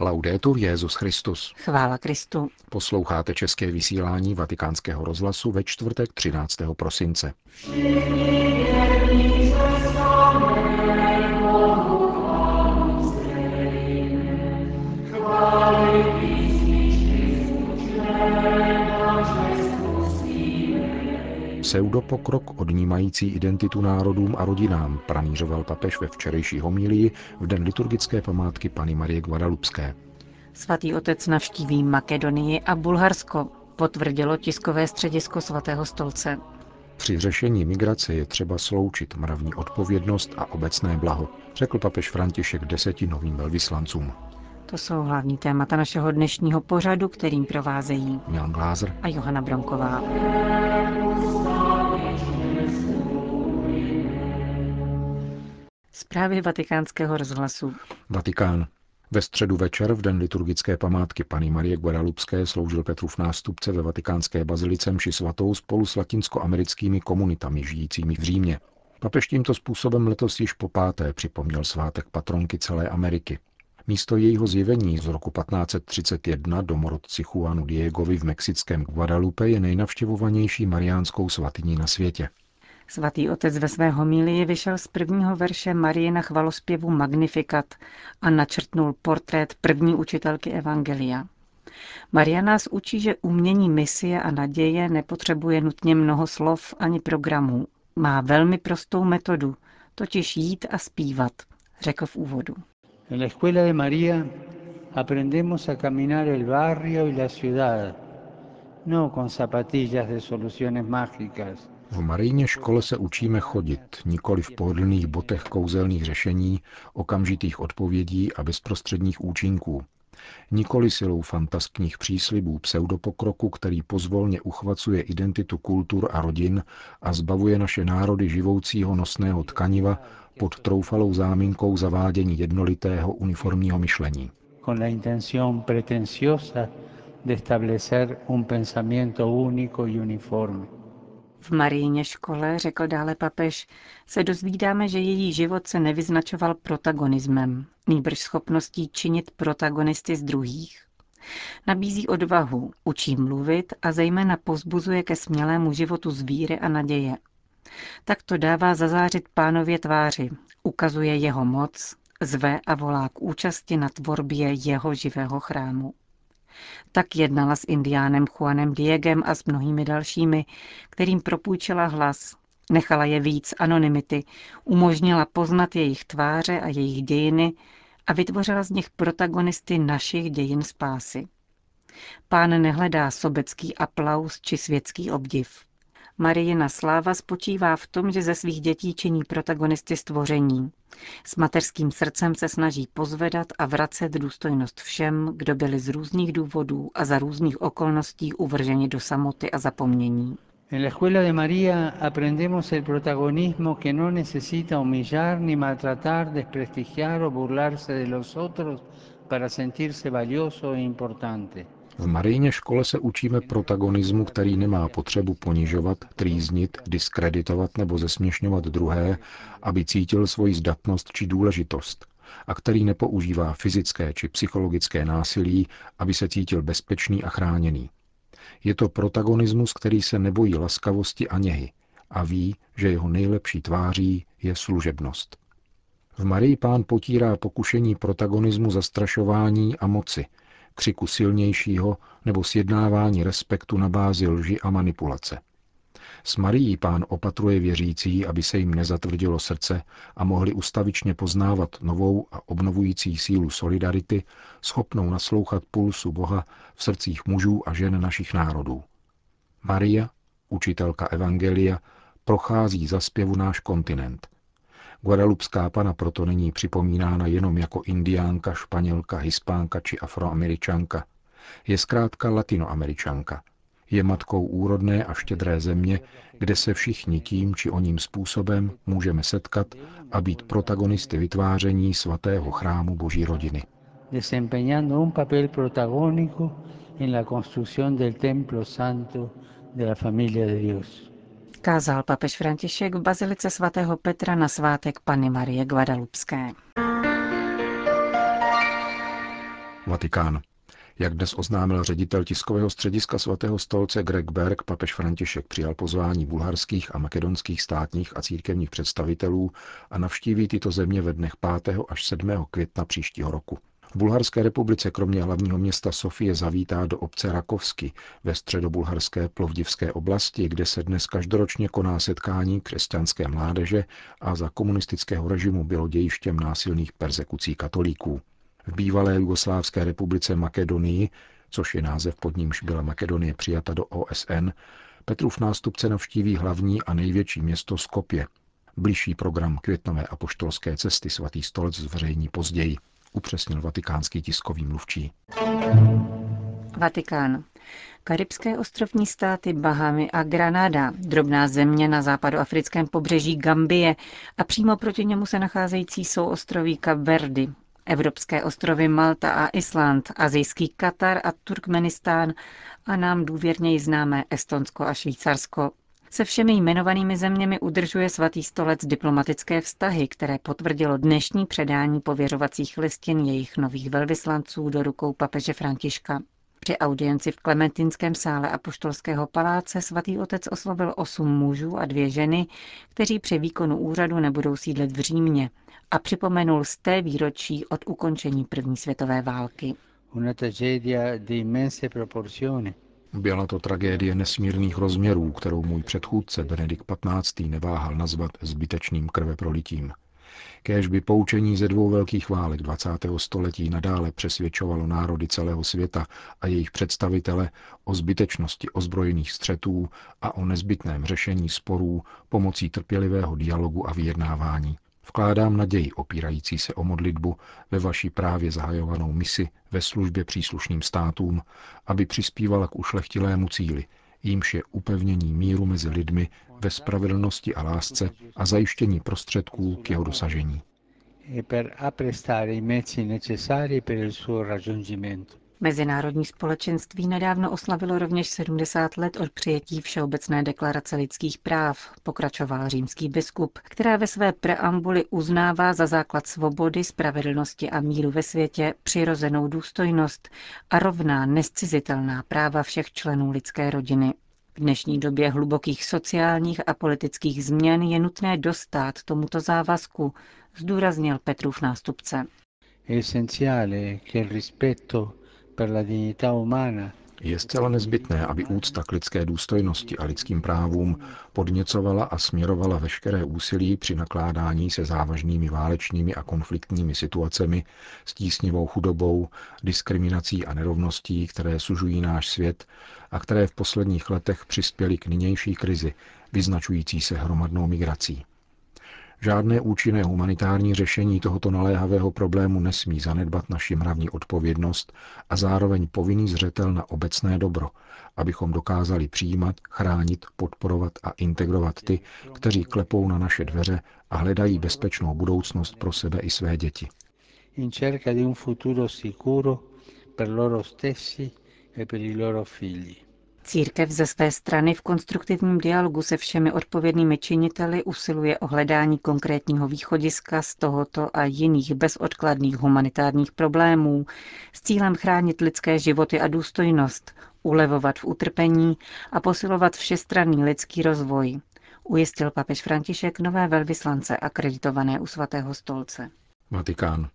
Laudetur Jezus Christus. Chvála Kristu. Posloucháte české vysílání Vatikánského rozhlasu ve čtvrtek 13. prosince. Pseudopokrok odnímající identitu národům a rodinám pranířoval papež ve včerejší homílii v den liturgické památky Pany Marie Guadalupské. Svatý otec navštíví Makedonii a Bulharsko, potvrdilo tiskové středisko svatého stolce. Při řešení migrace je třeba sloučit mravní odpovědnost a obecné blaho, řekl papež František deseti novým velvyslancům. To jsou hlavní témata našeho dnešního pořadu, kterým provázejí Milan Glázer a Johana Bronková. Zprávy vatikánského rozhlasu. Vatikán. Ve středu večer v den liturgické památky Pany Marie Guadalupské sloužil Petrův nástupce ve vatikánské bazilice mši svatou spolu s latinskoamerickými komunitami žijícími v Římě. Papež tímto způsobem letos již po páté připomněl svátek patronky celé Ameriky. Místo jejího zjevení z roku 1531 domorodci Juanu Diegovi v mexickém Guadalupe je nejnavštěvovanější mariánskou svatyní na světě. Svatý otec ve své homílii vyšel z prvního verše Marie na chvalospěvu Magnificat a načrtnul portrét první učitelky Evangelia. Maria nás učí, že umění misie a naděje nepotřebuje nutně mnoho slov ani programů. Má velmi prostou metodu, totiž jít a zpívat, řekl v úvodu. En la escuela de María aprendemos a caminar el barrio y la ciudad, no con zapatillas de soluciones mágicas. V Marijně škole se učíme chodit, nikoli v pohodlných botech kouzelných řešení, okamžitých odpovědí a bezprostředních účinků. Nikoli silou fantaskních příslibů pseudopokroku, který pozvolně uchvacuje identitu kultur a rodin a zbavuje naše národy živoucího nosného tkaniva pod troufalou záminkou zavádění jednolitého uniformního myšlení. con la intención pretenciosa de establecer un pensamiento único y uniforme. V Marijně škole, řekl dále papež, se dozvídáme, že její život se nevyznačoval protagonismem, nýbrž schopností činit protagonisty z druhých. Nabízí odvahu, učí mluvit a zejména pozbuzuje ke smělému životu z víry a naděje. Tak to dává zazářit pánově tváři, ukazuje jeho moc, zve a volá k účasti na tvorbě jeho živého chrámu. Tak jednala s indiánem Juanem Diegem a s mnohými dalšími, kterým propůjčila hlas, nechala je víc anonymity, umožnila poznat jejich tváře a jejich dějiny a vytvořila z nich protagonisty našich dějin spásy. Pán nehledá sobecký aplaus či světský obdiv. Marijina sláva spočívá v tom, že ze svých dětí činí protagonisty stvoření. S mateřským srdcem se snaží pozvedat a vracet důstojnost všem, kdo byli z různých důvodů a za různých okolností uvrženi do samoty a zapomnění. Escuela de María. V Marijně škole se učíme protagonismu, který nemá potřebu ponižovat, trýznit, diskreditovat nebo zesměšňovat druhé, aby cítil svoji zdatnost či důležitost, a který nepoužívá fyzické či psychologické násilí, aby se cítil bezpečný a chráněný. Je to protagonismus, který se nebojí laskavosti a něhy a ví, že jeho nejlepší tváří je služebnost. V Marii pán potírá pokušení protagonismu zastrašování a moci, křiku silnějšího nebo sjednávání respektu na bázi lži a manipulace. S Marií pán opatruje věřící, aby se jim nezatvrdilo srdce a mohli ustavičně poznávat novou a obnovující sílu solidarity, schopnou naslouchat pulsu Boha v srdcích mužů a žen našich národů. Maria, učitelka Evangelia, prochází za zpěvu náš kontinent. Guadalupská pana proto není připomínána jenom jako indiánka, španělka, hispánka či afroameričanka. Je zkrátka latinoameričanka. Je matkou úrodné a štědré země, kde se všichni tím či oním způsobem můžeme setkat a být protagonisty vytváření svatého chrámu Boží rodiny. desempeñando un papel protagónico en la construcción del templo santo de la familia de Dios. Kázal papež František v bazilice svatého Petra na svátek Panny Marie Guadalupské. Vatikán. Jak dnes oznámil ředitel tiskového střediska svatého stolce Greg Berg, papež František přijal pozvání bulharských a makedonských státních a církevních představitelů a navštíví tyto země ve dnech 5. až 7. května příštího roku. V Bulharské republice kromě hlavního města Sofie zavítá do obce Rakovsky ve středobulharské plovdivské oblasti, kde se dnes každoročně koná setkání křesťanské mládeže a za komunistického režimu bylo dějištěm násilných persekucí katolíků. V bývalé Jugoslávské republice Makedonii, což je název pod nímž byla Makedonie přijata do OSN, Petrův nástupce navštíví hlavní a největší město Skopje. Bližší program květnové apoštolské cesty svatý stolec zveřejní později, upřesnil vatikánský tiskový mluvčí. Vatikán. Karibské ostrovní státy Bahamy a Granada, drobná země na západoafrickém pobřeží Gambie a přímo proti němu se nacházející souostroví Kap Verdi, Evropské ostrovy Malta a Island, azijský Katar a Turkmenistán a nám důvěrněji známé Estonsko a Švýcarsko. Se všemi jmenovanými zeměmi udržuje svatý stolec diplomatické vztahy, které potvrdilo dnešní předání pověřovacích listin jejich nových velvyslanců do rukou papeže Františka. Při audienci v Klementinském sále Apoštolského paláce svatý otec oslovil osm mužů a dvě ženy, kteří při výkonu úřadu nebudou sídlet v Římě a připomenul z té výročí od ukončení první světové války. Byla to tragédie nesmírných rozměrů, kterou můj předchůdce Benedikt XV. neváhal nazvat zbytečným krveprolitím. Kéž by poučení ze dvou velkých válek 20. století nadále přesvědčovalo národy celého světa a jejich představitele o zbytečnosti ozbrojených střetů a o nezbytném řešení sporů pomocí trpělivého dialogu a vyjednávání. Vkládám naději opírající se o modlitbu ve vaší právě zahajovanou misi ve službě příslušným státům, aby přispívala k ušlechtilému cíli, jímž je upevnění míru mezi lidmi ve spravedlnosti a lásce a zajištění prostředků k jeho dosažení. Mezinárodní společenství nedávno oslavilo rovněž 70 let od přijetí Všeobecné deklarace lidských práv, pokračoval římský biskup, která ve své preambuli uznává za základ svobody, spravedlnosti a míru ve světě přirozenou důstojnost a rovná, nescizitelná práva všech členů lidské rodiny. V dnešní době hlubokých sociálních a politických změn je nutné dostat tomuto závazku, zdůraznil Petrův nástupce. Je zcela nezbytné, aby úcta k lidské důstojnosti a lidským právům podněcovala a směrovala veškeré úsilí při nakládání se závažnými válečnými a konfliktními situacemi, s tísnivou chudobou, diskriminací a nerovností, které sužují náš svět a které v posledních letech přispěly k nynější krizi, vyznačující se hromadnou migrací. Žádné účinné humanitární řešení tohoto naléhavého problému nesmí zanedbat naši mravní odpovědnost a zároveň povinný zřetel na obecné dobro, abychom dokázali přijímat, chránit, podporovat a integrovat ty, kteří klepou na naše dveře a hledají bezpečnou budoucnost pro sebe i své děti. In cerca di un futuro sicuro per loro stessi e per i loro figli. Církev ze své strany v konstruktivním dialogu se všemi odpovědnými činiteli usiluje o hledání konkrétního východiska z tohoto a jiných bezodkladných humanitárních problémů s cílem chránit lidské životy a důstojnost, ulevovat v utrpení a posilovat všestranný lidský rozvoj, ujistil papež František nové velvyslance akreditované u svatého stolce. Vatikán.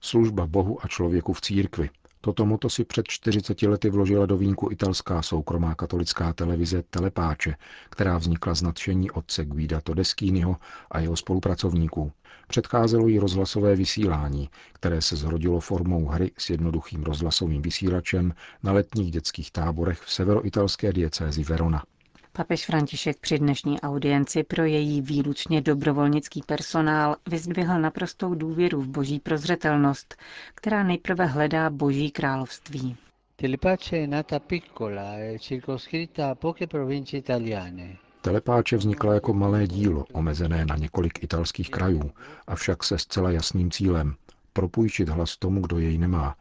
Služba Bohu a člověku v církvi. Toto moto si před 40 lety vložila do vínku italská soukromá katolická televize Telepáče, která vznikla z nadšení otce Guida Todeschiniho a jeho spolupracovníků. Předcházelo jí rozhlasové vysílání, které se zrodilo formou hry s jednoduchým rozhlasovým vysílačem na letních dětských táborech v severoitalské diecézi Verona. Papež František při dnešní audienci pro její výlučně dobrovolnický personál vyzdvihl naprostou důvěru v boží prozřetelnost, která nejprve hledá boží království. Telepáče vznikla jako malé dílo, omezené na několik italských krajů, avšak se zcela jasným cílem propůjčit hlas tomu, kdo jej nemá,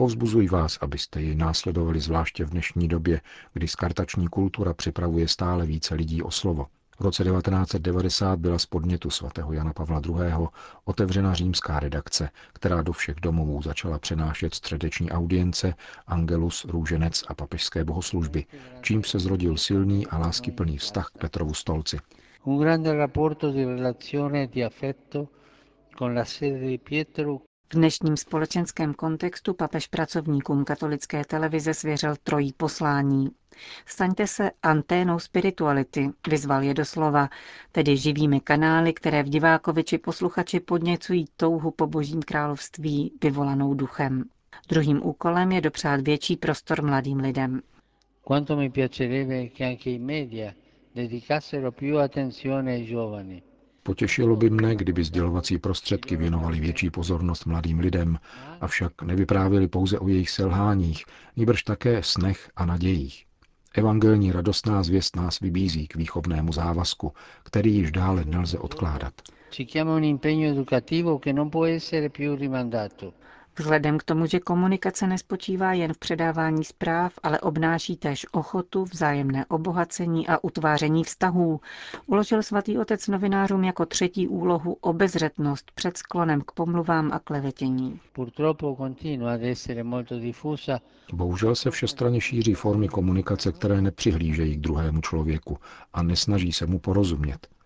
Povzbuzuji vás, abyste ji následovali zvláště v dnešní době, kdy skartační kultura připravuje stále více lidí o slovo. V roce 1990 byla z podnětu svatého Jana Pavla II. otevřena římská redakce, která do všech domovů začala přenášet středeční audience, angelus, růženec a papežské bohoslužby, čím se zrodil silný a láskyplný vztah k Petrovu stolci. Un grande rapporto di relazione di affetto con la sede di Pietro v dnešním společenském kontextu papež pracovníkům katolické televize svěřil trojí poslání. Staňte se anténou spirituality, vyzval je doslova, tedy živými kanály, které v divákovi či posluchači podněcují touhu po božím království vyvolanou duchem. Druhým úkolem je dopřát větší prostor mladým lidem. Quanto mi piacerebbe che anche i media dedicassero più attenzione ai giovani. Potěšilo by mne, kdyby sdělovací prostředky věnovali větší pozornost mladým lidem, avšak nevyprávěli pouze o jejich selháních, níbrž také snech a nadějích. Evangelní radostná zvěst nás vybízí k výchovnému závazku, který již dále nelze odkládat. Ci un impegno educativo che non può essere più rimandato. Vzhledem k tomu, že komunikace nespočívá jen v předávání zpráv, ale obnáší též ochotu, vzájemné obohacení a utváření vztahů, uložil svatý otec novinářům jako třetí úlohu obezřetnost před sklonem k pomluvám a klevetění. Bohužel se všestranně šíří formy komunikace, které nepřihlížejí k druhému člověku a nesnaží se mu porozumět.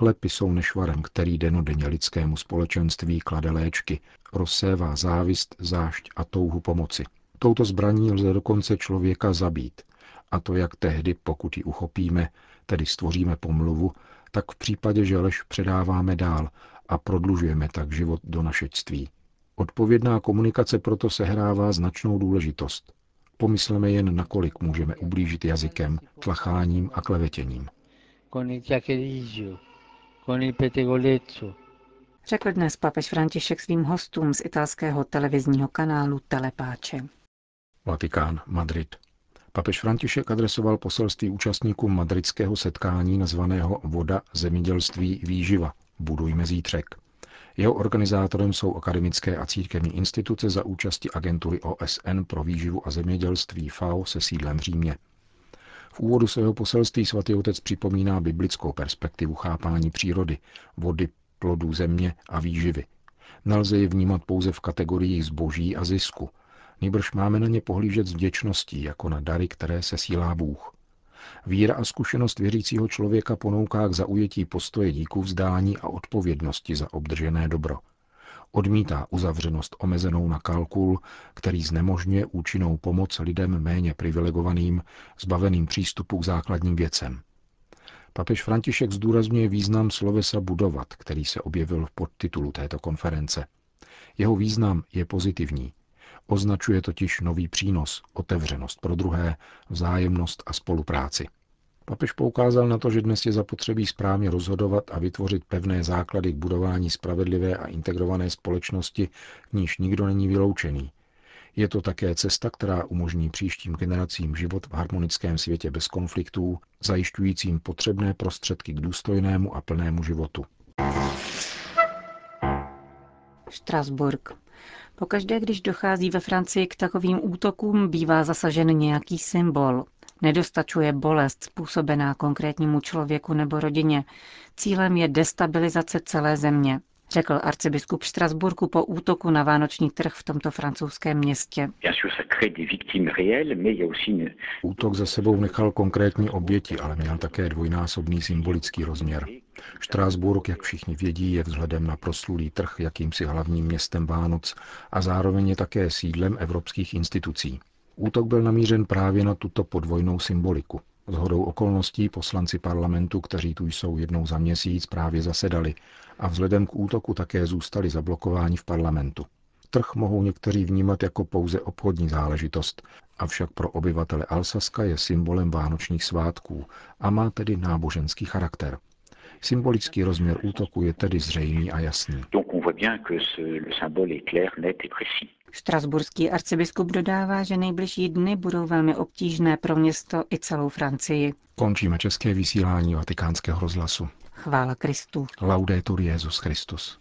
Klepy jsou nešvarem, který denodenně lidskému společenství klade léčky, rozsévá závist, zášť a touhu pomoci. Touto zbraní lze dokonce člověka zabít. A to jak tehdy, pokud ji uchopíme, tedy stvoříme pomluvu, tak v případě, že lež předáváme dál a prodlužujeme tak život do našečství. Odpovědná komunikace proto sehrává značnou důležitost. Pomysleme jen, nakolik můžeme ublížit jazykem, tlacháním a klevetěním. Con pettegolezzo. Řekl dnes papež František svým hostům z italského televizního kanálu Telepáče. Vatikán, Madrid. Papež František adresoval poselství účastníkům madridského setkání nazvaného Voda, zemědělství, výživa. Budujme zítřek. Jeho organizátorem jsou akademické a církevní instituce za účasti agentury OSN pro výživu a zemědělství FAO se sídlem v Římě. V úvodu svého poselství svatý otec připomíná biblickou perspektivu chápání přírody, vody, plodů země a výživy. Nelze je vnímat pouze v kategoriích zboží a zisku. Nýbrž máme na ně pohlížet s vděčností, jako na dary, které se sílá Bůh. Víra a zkušenost věřícího člověka ponouká k zaujetí postoje díku vzdání a odpovědnosti za obdržené dobro – Odmítá uzavřenost omezenou na kalkul, který znemožňuje účinnou pomoc lidem méně privilegovaným, zbaveným přístupu k základním věcem. Papež František zdůrazňuje význam slovesa budovat, který se objevil v podtitulu této konference. Jeho význam je pozitivní. Označuje totiž nový přínos, otevřenost pro druhé, vzájemnost a spolupráci. Papež poukázal na to, že dnes je zapotřebí správně rozhodovat a vytvořit pevné základy k budování spravedlivé a integrované společnosti, v níž nikdo není vyloučený. Je to také cesta, která umožní příštím generacím život v harmonickém světě bez konfliktů, zajišťujícím potřebné prostředky k důstojnému a plnému životu. Štrasburg. Pokaždé, když dochází ve Francii k takovým útokům, bývá zasažen nějaký symbol. Nedostačuje bolest způsobená konkrétnímu člověku nebo rodině. Cílem je destabilizace celé země, řekl arcibiskup Štrasburku po útoku na vánoční trh v tomto francouzském městě. Útok za sebou nechal konkrétní oběti, ale měl také dvojnásobný symbolický rozměr. Štrásburg, jak všichni vědí, je vzhledem na proslulý trh jakýmsi hlavním městem Vánoc a zároveň je také sídlem evropských institucí. Útok byl namířen právě na tuto podvojnou symboliku. S hodou okolností poslanci parlamentu, kteří tu jsou jednou za měsíc, právě zasedali a vzhledem k útoku také zůstali zablokováni v parlamentu. Trh mohou někteří vnímat jako pouze obchodní záležitost, avšak pro obyvatele Alsaska je symbolem vánočních svátků a má tedy náboženský charakter. Symbolický rozměr útoku je tedy zřejmý a jasný. Štrasburský arcibiskup dodává, že nejbližší dny budou velmi obtížné pro město i celou Francii. Končíme české vysílání vatikánského rozhlasu. Chvála Kristu. Laudetur Jezus Christus.